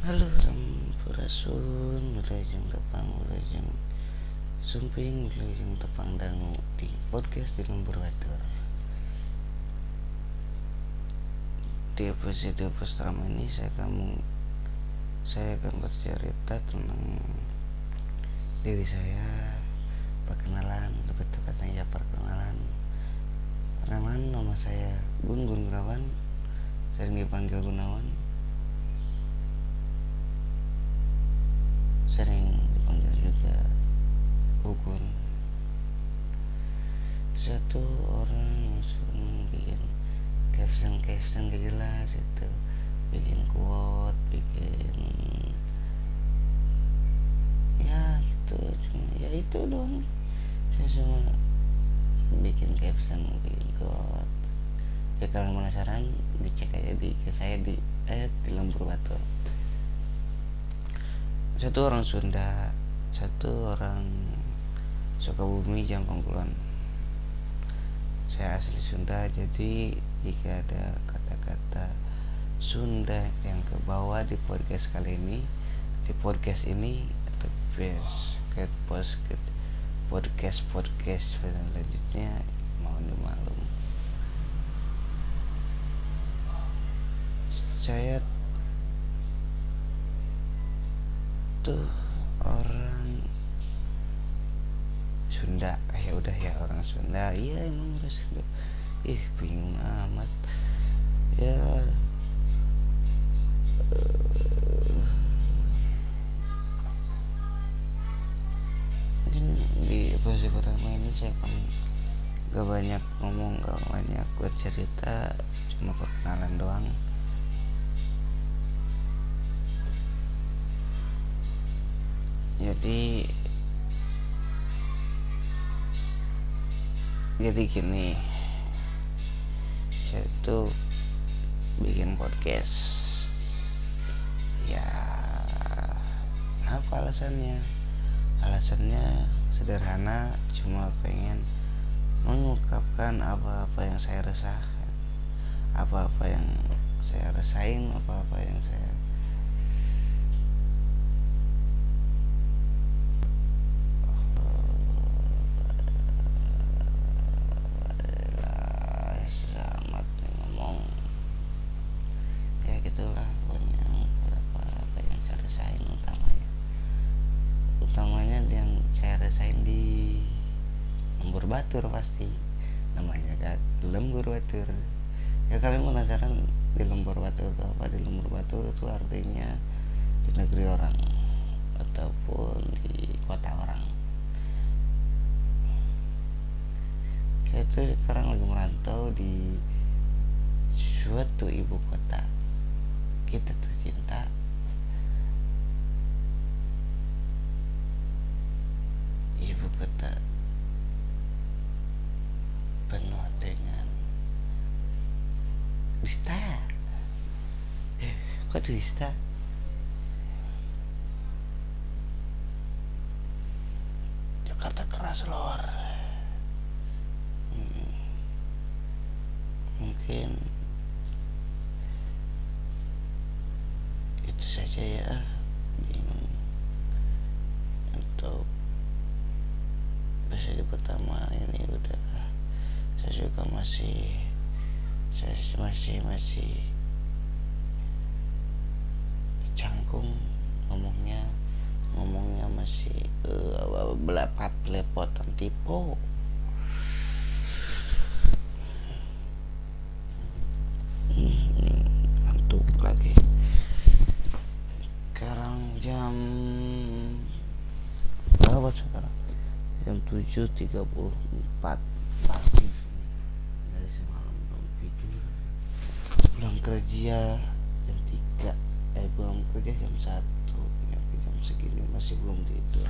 Halo. Sampurasun Wilajeng Tepang Wilajeng Sumping Wilajeng Tepang Dangu Di podcast di Lembur Watur Di episode pertama ini saya kamu Saya akan bercerita tentang Diri saya Perkenalan Lebih tepatnya ya perkenalan. Nama nama saya Gun Gun Gunawan Sering dipanggil Gunawan sering dipanggil juga Ugun satu orang yang sering bikin caption caption gak jelas itu. Bikin quote bikin ya gitu cuma ya itu dong saya cuma bikin caption bikin quote. Ya kalau penasaran dicek aja di saya di eh di lembur batu satu orang Sunda satu orang Sukabumi Jampang Kulon. Saya asli Sunda jadi jika ada kata-kata Sunda yang ke bawah di podcast kali ini di podcast ini atau podcast podcast podcast podcast selanjutnya mau dimaklum. Saya tuh orang Sunda. Ya udah ya orang Sunda. Iya emang Sunda. Ih bingung amat. Ya. Mungkin di episode pertama ini saya akan gak banyak ngomong gak banyak buat cerita cuma perkenalan doang jadi jadi gini. Saya tuh bikin podcast. Ya apa alasannya? Alasannya sederhana cuma pengen mengungkapkan apa-apa yang saya resahkan apa-apa yang saya rasain apa-apa yang saya selamat ngomong gitulah pokoknya apa apa yang saya rasain utamanya. Utamanya yang saya rasain di lembur batur pasti namanya kan lembur batur. Ya kalian penasaran di lembur batur itu apa? Di lembur batur itu artinya di negeri orang ataupun di kota orang. Saya tuh sekarang lagi merantau di suatu ibu kota kita tuh cinta. Ibu kota penuh dengan dusta. Kok dusta? Jakarta keras lor. Hmm. mungkin episode pertama ini udah. Saya juga masih saya masih masih canggung ngomongnya. Ngomongnya masih uh, belepat belepotan tipe 7.34 pagi dari semalam belum tidur. Pulang kerja jam 3 eh pulang kerja jam 1 nyampe jam segini masih belum tidur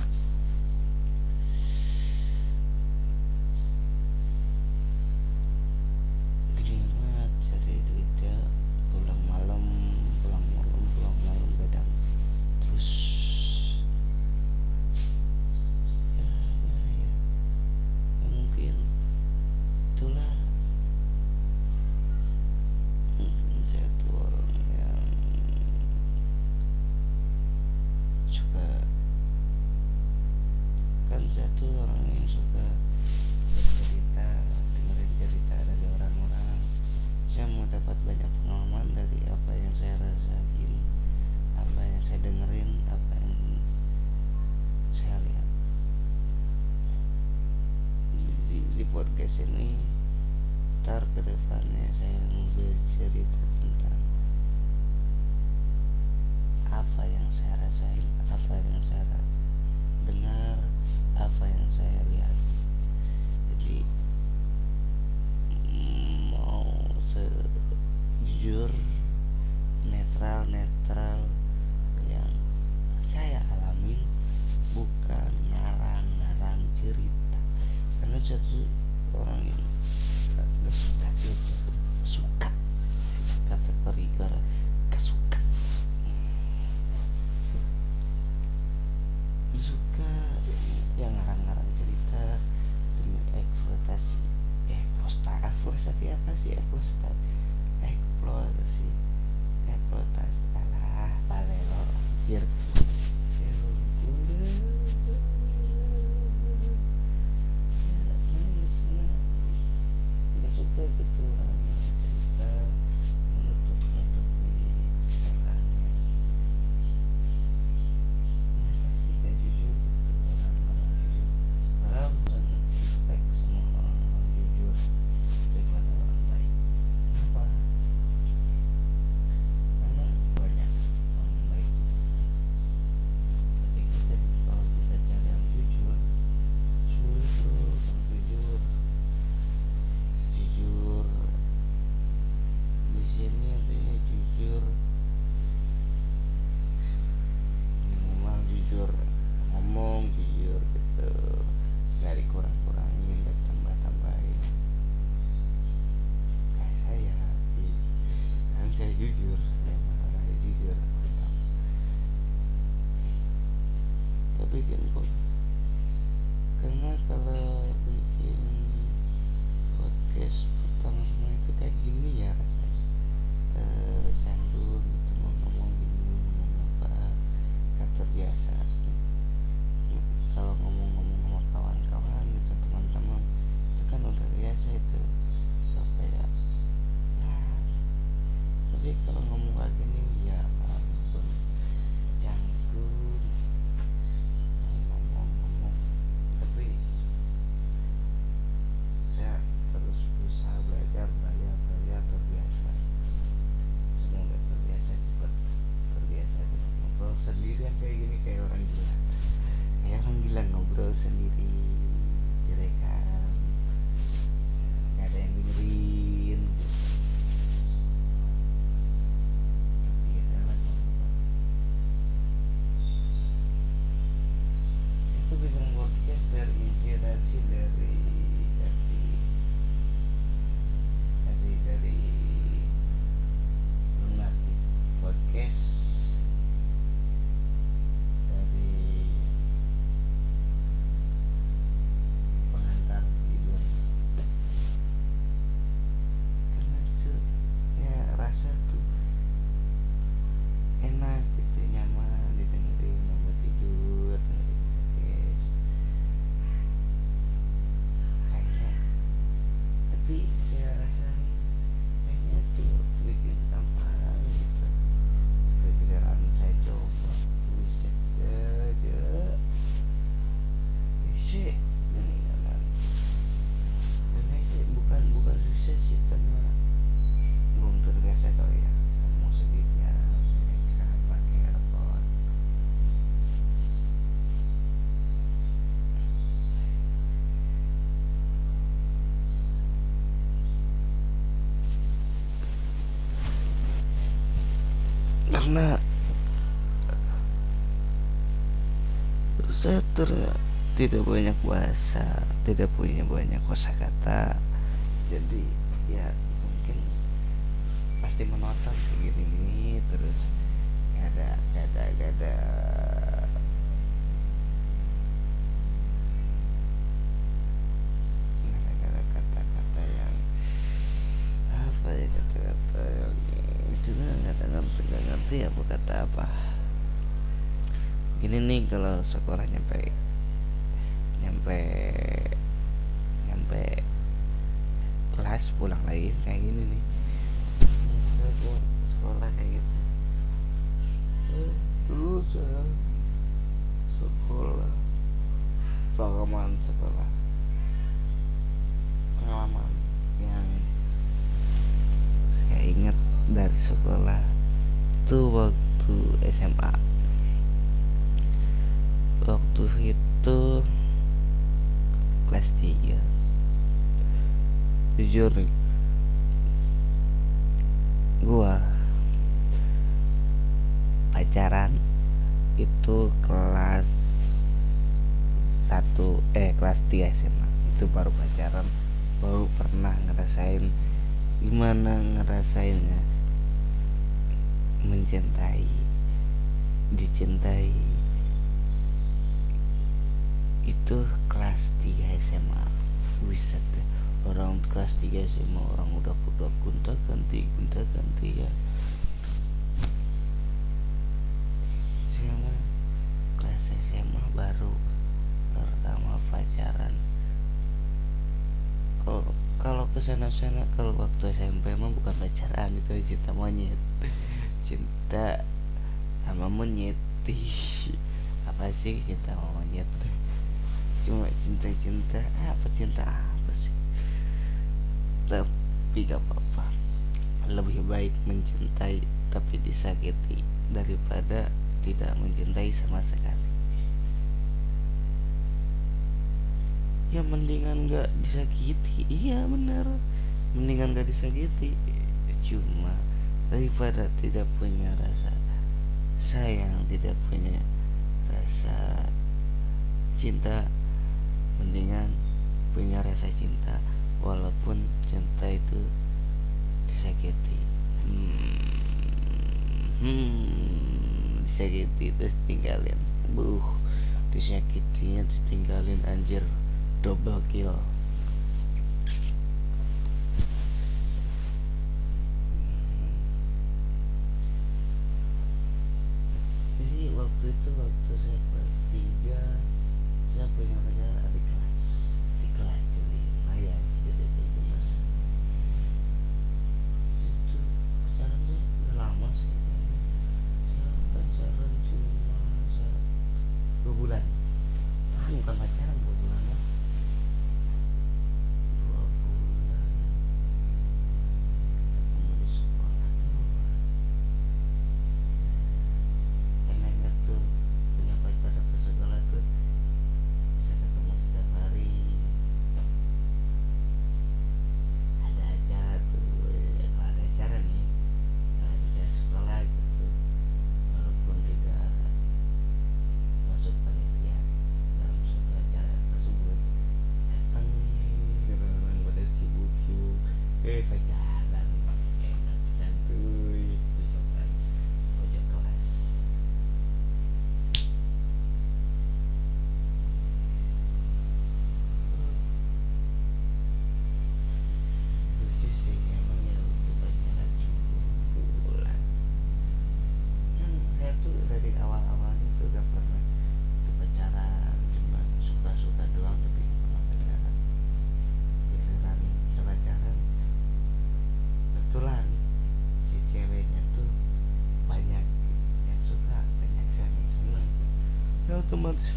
así explotar, explotar, así, explotar hasta la alfa de kalau ngomong kayak gini unfortunately karena saya ter tidak banyak bahasa tidak punya banyak kosakata. Jadi ya mungkin pasti menonton begini ini terus gak ada gak ada gak ada aku berkata apa? Gini nih kalau sekolah nyampe nyampe nyampe kelas pulang lagi kayak gini nih. Sekolah kayak gitu. Terus sekolah pengalaman sekolah. Pengalaman yang saya ingat dari sekolah itu waktu SMA waktu itu kelas 3 jujur gua pacaran itu kelas satu eh kelas 3 SMA itu baru pacaran baru pernah ngerasain gimana ngerasainnya mencintai dicintai. Itu kelas 3 SMA deh orang kelas 3 SMA orang udah udah gunta ganti gunta ganti ya SMA kelas SMA baru pertama pacaran. Kalau kalau ke sana sana kalau waktu SMP emang bukan pacaran itu cinta monyet cinta sama monyet. Apa sih cinta sama monyet? Cuma cinta-cinta apa cinta apa sih? Tapi gak apa-apa. Lebih baik mencintai tapi disakiti daripada tidak mencintai sama sekali. Ya mendingan gak disakiti. Iya benar. Mendingan gak disakiti. Cuma daripada tidak punya rasa sayang tidak punya rasa cinta mendingan punya rasa cinta. Walaupun cinta itu disakiti. Hmm, hmm disakiti terus tinggalin. Buh disakitinya ditinggalin anjir. Double kill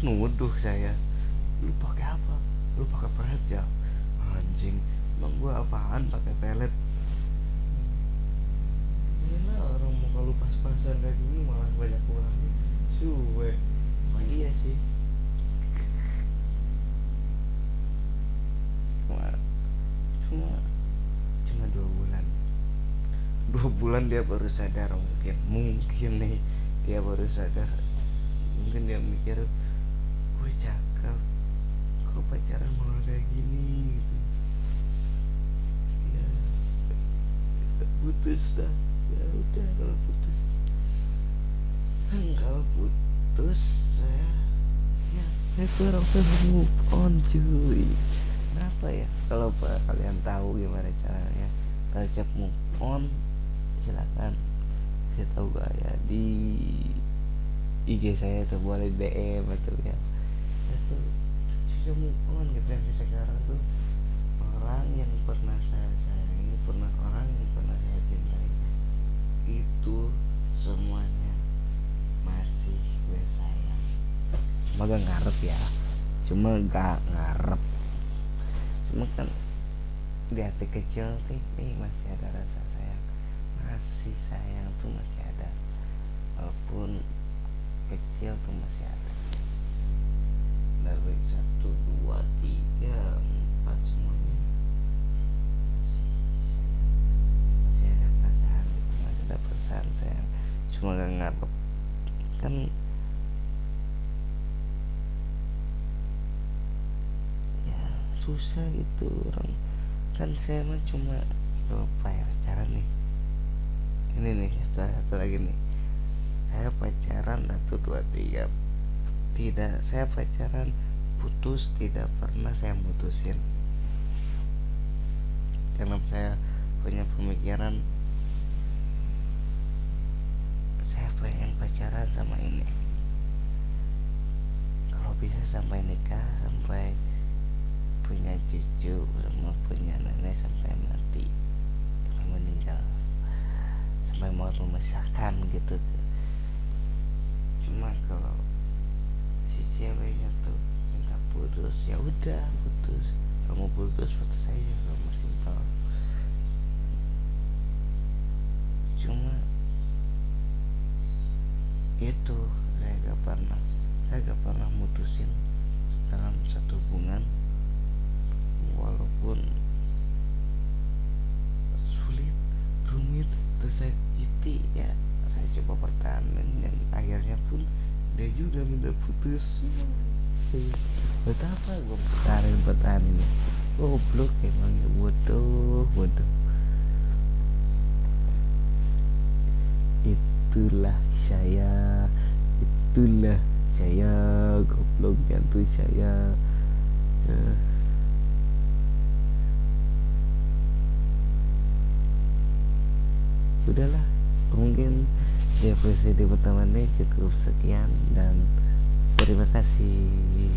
nuduh saya. Lu pakai apa? Lu pakai pelet ya anjing. Emang gua apaan? Pakai pelet. Gila orang mau kalau pas-pasan kayak gini malah banyak kurangnya Suwe. Emang iya sih. Cuma Cuma Cuma dua bulan. Dua bulan dia baru sadar mungkin. Mungkin nih Dia baru sadar. Mungkin dia mikir Gue cakep. Kok pacaran malah kayak gini gitu. Ya. Putus dah. Ya udah kalau putus. Kan kalau putus saya ya saya tuh orang tuh move on cuy. Kenapa ya? Kalau kalian tahu gimana caranya cek move on silakan. Saya tahu gak ya di IG saya tuh boleh DM atau ya bisa move on gitu ya sekarang tuh. Orang yang pernah saya sayangi pernah orang yang pernah saya cintai itu semuanya masih gue sayang. Cuma gak ngarep ya. Cuma gak ngarep. Cuma kan di hati kecil nih, nih masih ada rasa sayang. Masih sayang tuh masih ada. Walaupun kecil tuh masih ada benar baik. Satu dua tiga empat semuanya. Masih ada perasaan masih ada perasaan saya. cuma gak ngarep. Kan ya susah gitu orang. Kan saya mah cuma apa ya pacaran nih. Ini nih satu, satu lagi nih. Saya pacaran satu dua tiga tidak saya pacaran putus tidak pernah saya mutusin. Karena saya punya pemikiran saya pengen pacaran sama ini. Kalau bisa sampai nikah sampai punya cucu sama punya nenek sampai mati sampai meninggal sampai mau memisahkan gitu. Cuma kalau ceweknya tuh minta putus ya udah putus. Kamu putus putus saja kamu simpel cuma itu saya gak pernah saya gak pernah mutusin dalam satu hubungan. Walaupun sulit rumit tersakiti ya saya coba pertahanan dan akhirnya pun dia juga minta putus. Betapa gue pertahanin pertahanin goblok emangnya bodoh bodoh. Itulah saya itulah saya gobloknya tuh saya. Uh. udahlah mungkin episode pertama ini cukup sekian dan terima kasih